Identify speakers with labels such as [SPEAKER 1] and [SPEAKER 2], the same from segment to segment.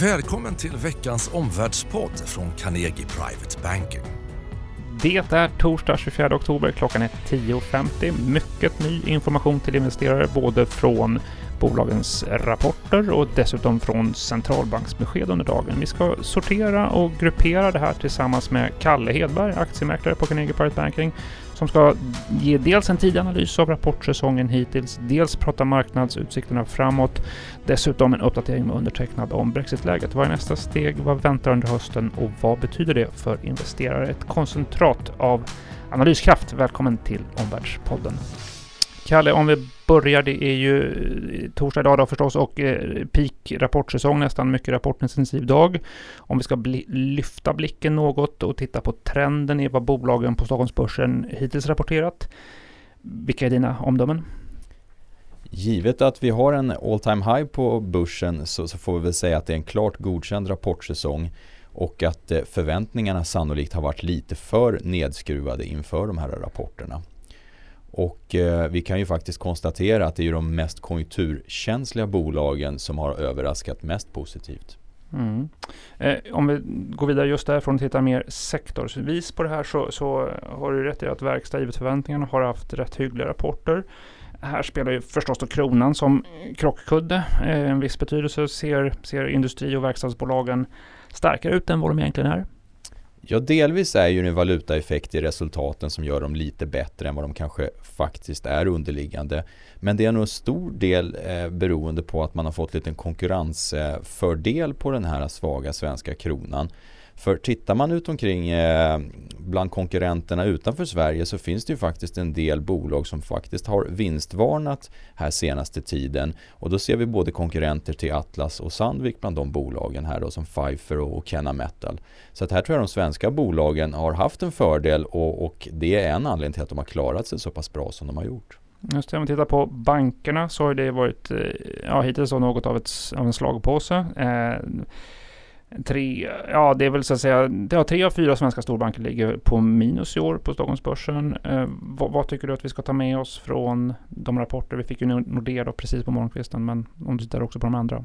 [SPEAKER 1] Välkommen till veckans omvärldspodd från Carnegie Private Banking.
[SPEAKER 2] Det är torsdag 24 oktober, klockan är 10.50. Mycket ny information till investerare, både från bolagens rapporter och dessutom från centralbanksbesked under dagen. Vi ska sortera och gruppera det här tillsammans med Kalle Hedberg, aktiemäklare på Carnegie Private Banking, som ska ge dels en tidig analys av rapportsäsongen hittills, dels prata marknadsutsikterna framåt, dessutom en uppdatering med undertecknad om Brexitläget. Vad är nästa steg? Vad väntar under hösten och vad betyder det för investerare? Ett koncentrat av analyskraft. Välkommen till Omvärldspodden. Kalle, om vi börjar, det är ju eh, torsdag idag då förstås och eh, peak rapportsäsong nästan, mycket rapportintensiv dag. Om vi ska bli, lyfta blicken något och titta på trenden i vad bolagen på Stockholmsbörsen hittills rapporterat. Vilka är dina omdömen?
[SPEAKER 3] Givet att vi har en all time high på börsen så, så, får vi väl säga att det är en klart godkänd rapportsäsong och att eh, förväntningarna sannolikt har varit lite för nedskruvade inför de här rapporterna. Och eh, vi kan ju faktiskt konstatera att det är de mest konjunkturkänsliga bolagen som har överraskat mest positivt.
[SPEAKER 2] Mm. Eh, om vi går vidare just därifrån och tittar mer sektorsvis på det här så, så har du rätt i att verkstad givet förväntningarna har haft rätt hyggliga rapporter. Här spelar ju förstås då kronan som krockkudde eh, en viss betydelse. Ser, ser industri och verkstadsbolagen starkare ut än vad de egentligen är?
[SPEAKER 3] Ja, delvis är ju det en valutaeffekt i resultaten som gör dem lite bättre än vad de kanske faktiskt är underliggande. Men det är nog en stor del eh, beroende på att man har fått lite konkurrensfördel på den här svaga svenska kronan. För tittar man ut omkring eh, bland konkurrenterna utanför Sverige så finns det ju faktiskt en del bolag som faktiskt har vinstvarnat här senaste tiden. Och då ser vi både konkurrenter till Atlas och Sandvik bland de bolagen här då som Pfeiffer och Kenna Metal. Så att här tror jag de svenska bolagen har haft en fördel och, och det är en anledning till att de har klarat sig så pass bra som de har gjort.
[SPEAKER 2] Just det, om vi tittar på bankerna så har det varit eh, ja, hittills något av, ett, av en slagpåse. Eh, Tre, ja det är väl så att säga, ja, tre av fyra svenska storbanker ligger på minus i år på Stockholmsbörsen. Eh, vad, vad, tycker du att vi ska ta med oss från de rapporter? Vi fick ju Nordea då precis på morgonkvisten, men om du tittar också på de andra.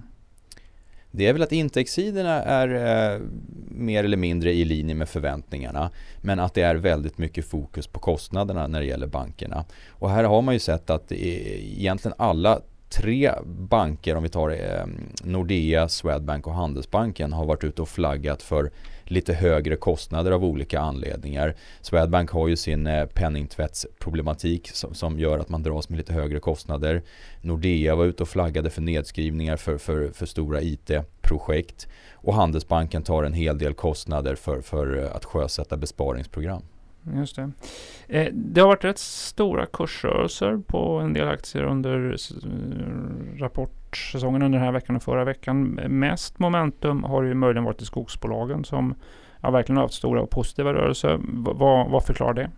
[SPEAKER 3] Det är väl att intäktssidorna är eh, mer eller mindre i linje med förväntningarna. Men att det är väldigt mycket fokus på kostnaderna när det gäller bankerna. Och här har man ju sett att egentligen alla tre banker, om vi tar eh, Nordea, Swedbank och Handelsbanken, har varit ute och flaggat för lite högre kostnader av olika anledningar. Swedbank har ju sin eh, penningtvättsproblematik som, som, gör att man dras med lite högre kostnader. Nordea var ute och flaggade för nedskrivningar för, för, för stora IT-projekt. Och Handelsbanken tar en hel del kostnader för, för eh, att sjösätta besparingsprogram.
[SPEAKER 2] Just det. Eh, det har varit rätt stora kursrörelser på en del aktier under rapportsäsongen under den här veckan och förra veckan. Mest momentum har ju möjligen varit i skogsbolagen som har verkligen haft stora och positiva rörelser. Vad, vad förklarar det?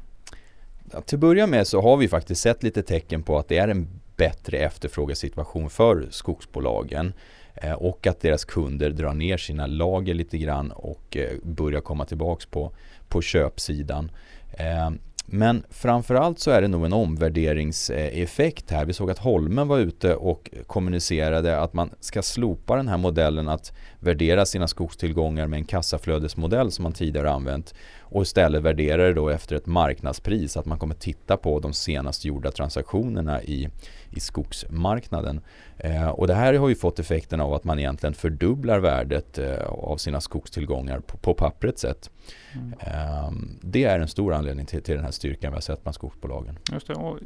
[SPEAKER 3] Ja, till att börja med så har vi faktiskt sett lite tecken på att det är en bättre efterfrågesituation för skogsbolagen Eh, och att deras kunder drar ner sina lager lite grann och eh, börjar komma tillbaks på, på köpsidan. Eh, men framförallt så är det nog en omvärderingseffekt här. Vi såg att Holmen var ute och kommunicerade att man ska slopa den här modellen att värdera sina skogstillgångar med en kassaflödesmodell som man tidigare använt och istället värdera det då efter ett marknadspris. Att man kommer titta på de senast gjorda transaktionerna i, i skogsmarknaden. Eh, och det här har ju fått effekten av att man egentligen fördubblar värdet eh, av sina skogstillgångar på, på pappret sett. Mm. Eh, det är en stor anledning till, till den här styrkan vi har sett bland skogsbolagen.
[SPEAKER 2] Just det, och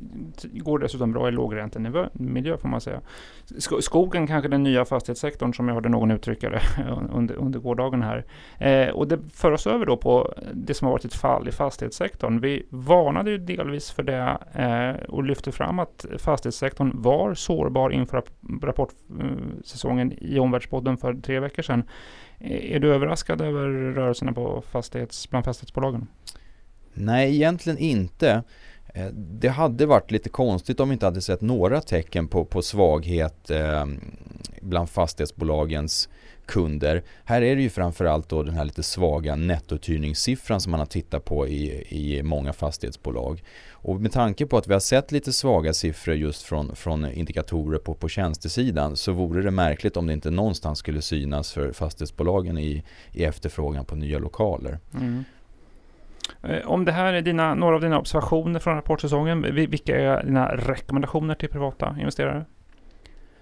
[SPEAKER 2] går dessutom bra i lågräntenemiljö får man säga. Skogen kanske den nya fastighetssektorn som jag hörde någon uttrycka det under, under gårdagen här. Eh, och det för oss över då på det som har varit ett fall i fastighetssektorn. Vi varnade ju delvis för det eh, och lyfte fram att fastighetssektorn var sårbar inför rapportsäsongen i Omvärldspodden för tre veckor sedan. Eh, är du överraskad över rörelserna på fastighets, bland fastighetsbolagen?
[SPEAKER 3] Nej, egentligen inte. Eh, det hade varit lite konstigt om vi inte hade sett några tecken på, på svaghet eh, bland fastighetsbolagens kunder. Här är det ju framförallt då den här lite svaga nettouthyrningssiffran som man har tittat på i, i många fastighetsbolag. Och med tanke på att vi har sett lite svaga siffror just från, från indikatorer på, på tjänstesidan så vore det märkligt om det inte någonstans skulle synas för fastighetsbolagen i, i efterfrågan på nya lokaler. Mm.
[SPEAKER 2] Eh, om det här är dina, några av dina observationer från rapportsäsongen, vilka är dina rekommendationer till privata investerare?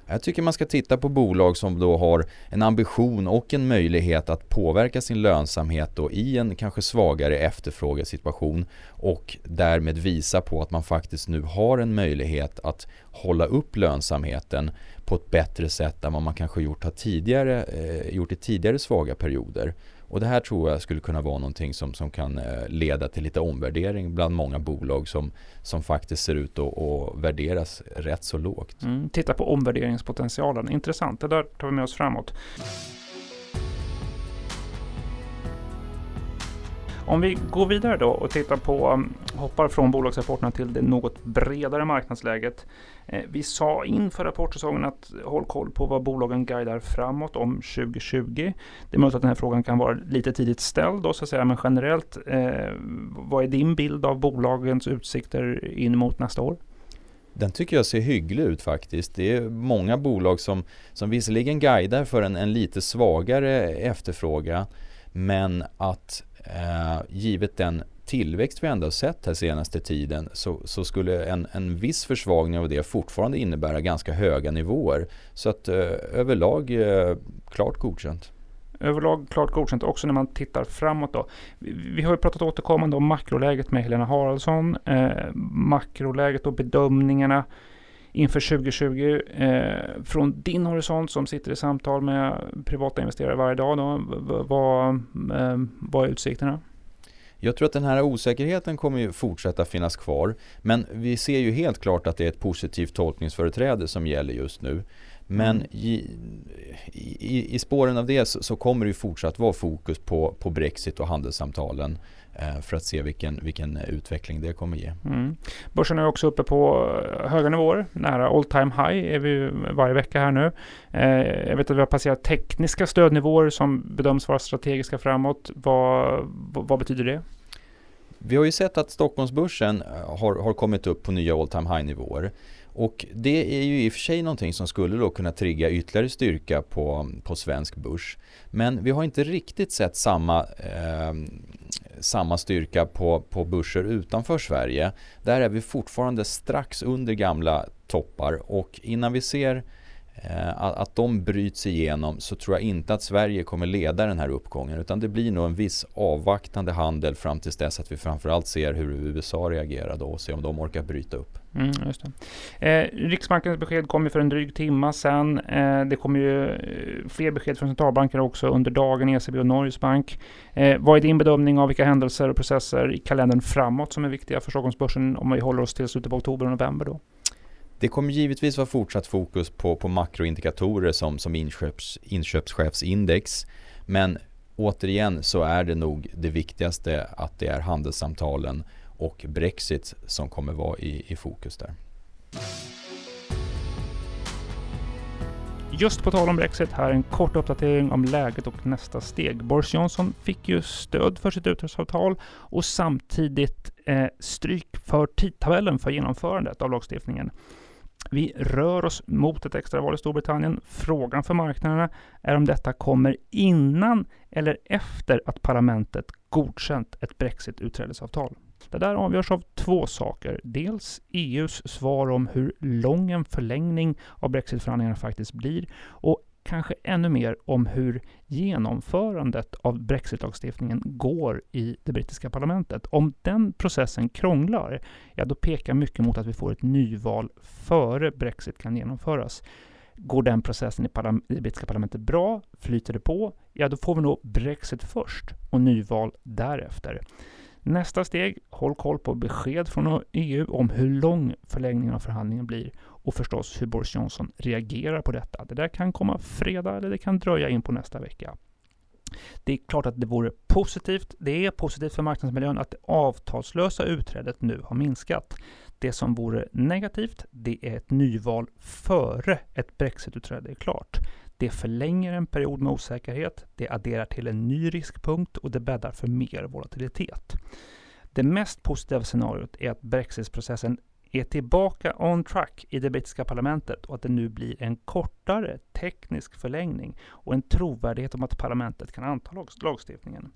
[SPEAKER 3] Jag tycker man ska titta på bolag som då har en ambition och en möjlighet att påverka sin lönsamhet då i en kanske svagare efterfrågesituation och därmed visa på att man faktiskt nu har en möjlighet att hålla upp lönsamheten på ett bättre sätt än vad man kanske gjort, tidigare, eh, gjort i tidigare svaga perioder. Och det här tror jag skulle kunna vara någonting som, som kan eh, leda till lite omvärdering bland många bolag som, som faktiskt ser ut att, att värderas rätt så lågt.
[SPEAKER 2] Mm, titta på omvärderingspotentialen, intressant, det där tar vi med oss framåt. Om vi går vidare då och tittar på, um, hoppar från bolagsrapporterna till det något bredare marknadsläget. Eh, vi sa inför rapportsäsongen att håll koll på vad bolagen guidar framåt om 2020. Det är möjligt att den här frågan kan vara lite tidigt ställd då så att säga, men generellt, eh, vad är din bild av bolagens utsikter in mot nästa år?
[SPEAKER 3] Den tycker jag ser hygglig ut faktiskt. Det är många bolag som, som visserligen guidar för en, en lite svagare efterfrågan men att eh, givet den tillväxt vi ändå har sett här senaste tiden så, så skulle en, en viss försvagning av det fortfarande innebära ganska höga nivåer. Så att eh, överlag eh, klart godkänt.
[SPEAKER 2] Överlag klart godkänt också när man tittar framåt då. Vi, vi har ju pratat återkommande om makroläget med Helena Haraldsson. Eh, makroläget och bedömningarna inför 2020 eh, från din horisont som sitter i samtal med privata investerare varje dag. Då, vad, eh, vad är utsikterna?
[SPEAKER 3] Jag tror att den här osäkerheten kommer ju fortsätta finnas kvar. Men vi ser ju helt klart att det är ett positivt tolkningsföreträde som gäller just nu. Men mm. i, i, i spåren av det så, så, kommer det ju fortsatt vara fokus på, på Brexit och handelssamtalen. Eh, för att se vilken, vilken utveckling det kommer ge. Mm.
[SPEAKER 2] Börsen är också uppe på höga nivåer, nära all time high är vi varje vecka här nu. Eh, jag vet att vi har passerat tekniska stödnivåer som bedöms vara strategiska framåt. Vad, vad betyder det?
[SPEAKER 3] Vi har ju sett att Stockholmsbörsen eh, har, har kommit upp på nya all time high nivåer. Och det är ju i och för sig någonting som skulle då kunna trigga ytterligare styrka på, på svensk börs. Men vi har inte riktigt sett samma, eh, samma styrka på, på börser utanför Sverige. Där är vi fortfarande strax under gamla toppar och innan vi ser Eh, att de bryts igenom så tror jag inte att Sverige kommer leda den här uppgången utan det blir nog en viss avvaktande handel fram tills dess att vi framförallt ser hur USA reagerar då och ser om de orkar bryta upp.
[SPEAKER 2] Mm, just eh, Riksbankens besked kom ju för en dryg timma sedan. Eh, det kommer ju eh, fler besked från centralbanker också under dagen, ECB och Norges bank. Eh, vad är din bedömning av vilka händelser och processer i kalendern framåt som är viktiga för Stockholmsbörsen om vi håller oss till slutet på oktober och november då?
[SPEAKER 3] Det kommer givetvis vara fortsatt fokus på, på makroindikatorer som, som inköps, inköpschefsindex. Men återigen så är det nog det viktigaste att det är handelssamtalen och Brexit som kommer vara i, i fokus där.
[SPEAKER 2] Just på tal om Brexit, här en kort uppdatering om läget och nästa steg. Boris Johnson fick ju stöd för sitt utträdesavtal och samtidigt eh, stryk för tidtabellen för genomförandet av lagstiftningen. Vi rör oss mot ett extraval i Storbritannien. Frågan för marknaderna är om detta kommer innan eller efter att parlamentet godkänt ett Brexit-utträdesavtal. Det där avgörs av två saker. Dels EUs svar om hur lång en förlängning av Brexitförhandlingarna faktiskt blir och kanske ännu mer om hur genomförandet av brexitlagstiftningen går i det brittiska parlamentet. Om den processen krånglar, ja då pekar mycket mot att vi får ett nyval före Brexit kan genomföras. Går den processen i, i det brittiska parlamentet bra, flyter det på, ja då får vi nog Brexit först och nyval därefter. Nästa steg, håll koll på besked från EU om hur lång förlängningen av förhandlingen blir och förstås hur Boris Johnson reagerar på detta. Det där kan komma fredag eller det kan dröja in på nästa vecka. Det är klart att det vore positivt. Det är positivt för marknadsmiljön att det avtalslösa utträdet nu har minskat. Det som vore negativt, det är ett nyval före ett Brexit-utträde är klart. Det förlänger en period med osäkerhet, det adderar till en ny riskpunkt och det bäddar för mer volatilitet. Det mest positiva scenariot är att brexitprocessen är tillbaka on track i det brittiska parlamentet och att det nu blir en kortare teknisk förlängning och en trovärdighet om att parlamentet kan anta lagstiftningen.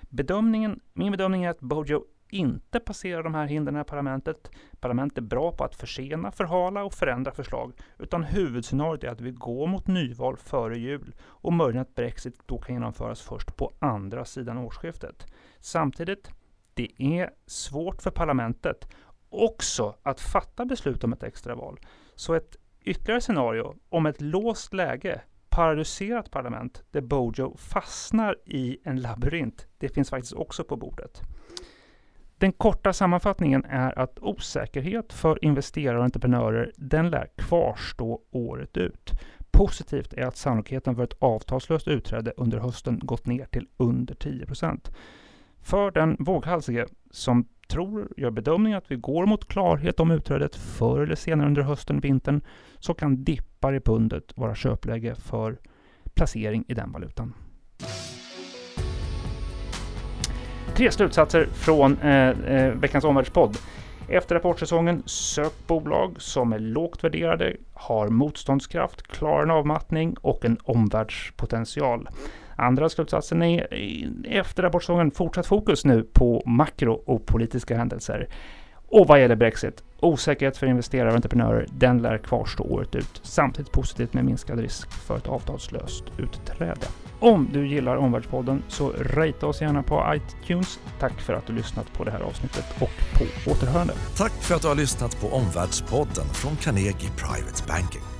[SPEAKER 2] Bedömningen, min bedömning är att Bojo inte passerar de här hindren i parlamentet. Parlamentet är bra på att försena, förhala och förändra förslag. Utan huvudscenariot är att vi går mot nyval före jul och möjligen att Brexit då kan genomföras först på andra sidan årsskiftet. Samtidigt, det är svårt för parlamentet också att fatta beslut om ett extraval. Så ett ytterligare scenario om ett låst läge paralyserat parlament där Bojo fastnar i en labyrint. Det finns faktiskt också på bordet. Den korta sammanfattningen är att osäkerhet för investerare och entreprenörer, den lär kvarstå året ut. Positivt är att sannolikheten för ett avtalslöst utträde under hösten gått ner till under 10% För den våghalsige som tror, gör bedömningen att vi går mot klarhet om utträdet förr eller senare under hösten, vintern, så kan dippar i pundet vara köpläge för placering i den valutan. Tre slutsatser från eh, eh, veckans omvärldspodd. Efter rapportsäsongen, sök bolag som är lågt värderade, har motståndskraft, klarar en avmattning och en omvärldspotential. Andra slutsatsen är eh, efter rapportsäsongen fortsatt fokus nu på makro och politiska händelser. Och vad gäller Brexit, osäkerhet för investerare och entreprenörer, den lär kvarstå året ut. Samtidigt positivt med minskad risk för ett avtalslöst utträde. Om du gillar Omvärldspodden så rate oss gärna på iTunes. Tack för att du lyssnat på det här avsnittet och på återhörande.
[SPEAKER 1] Tack för att du har lyssnat på Omvärldspodden från Carnegie Private Banking.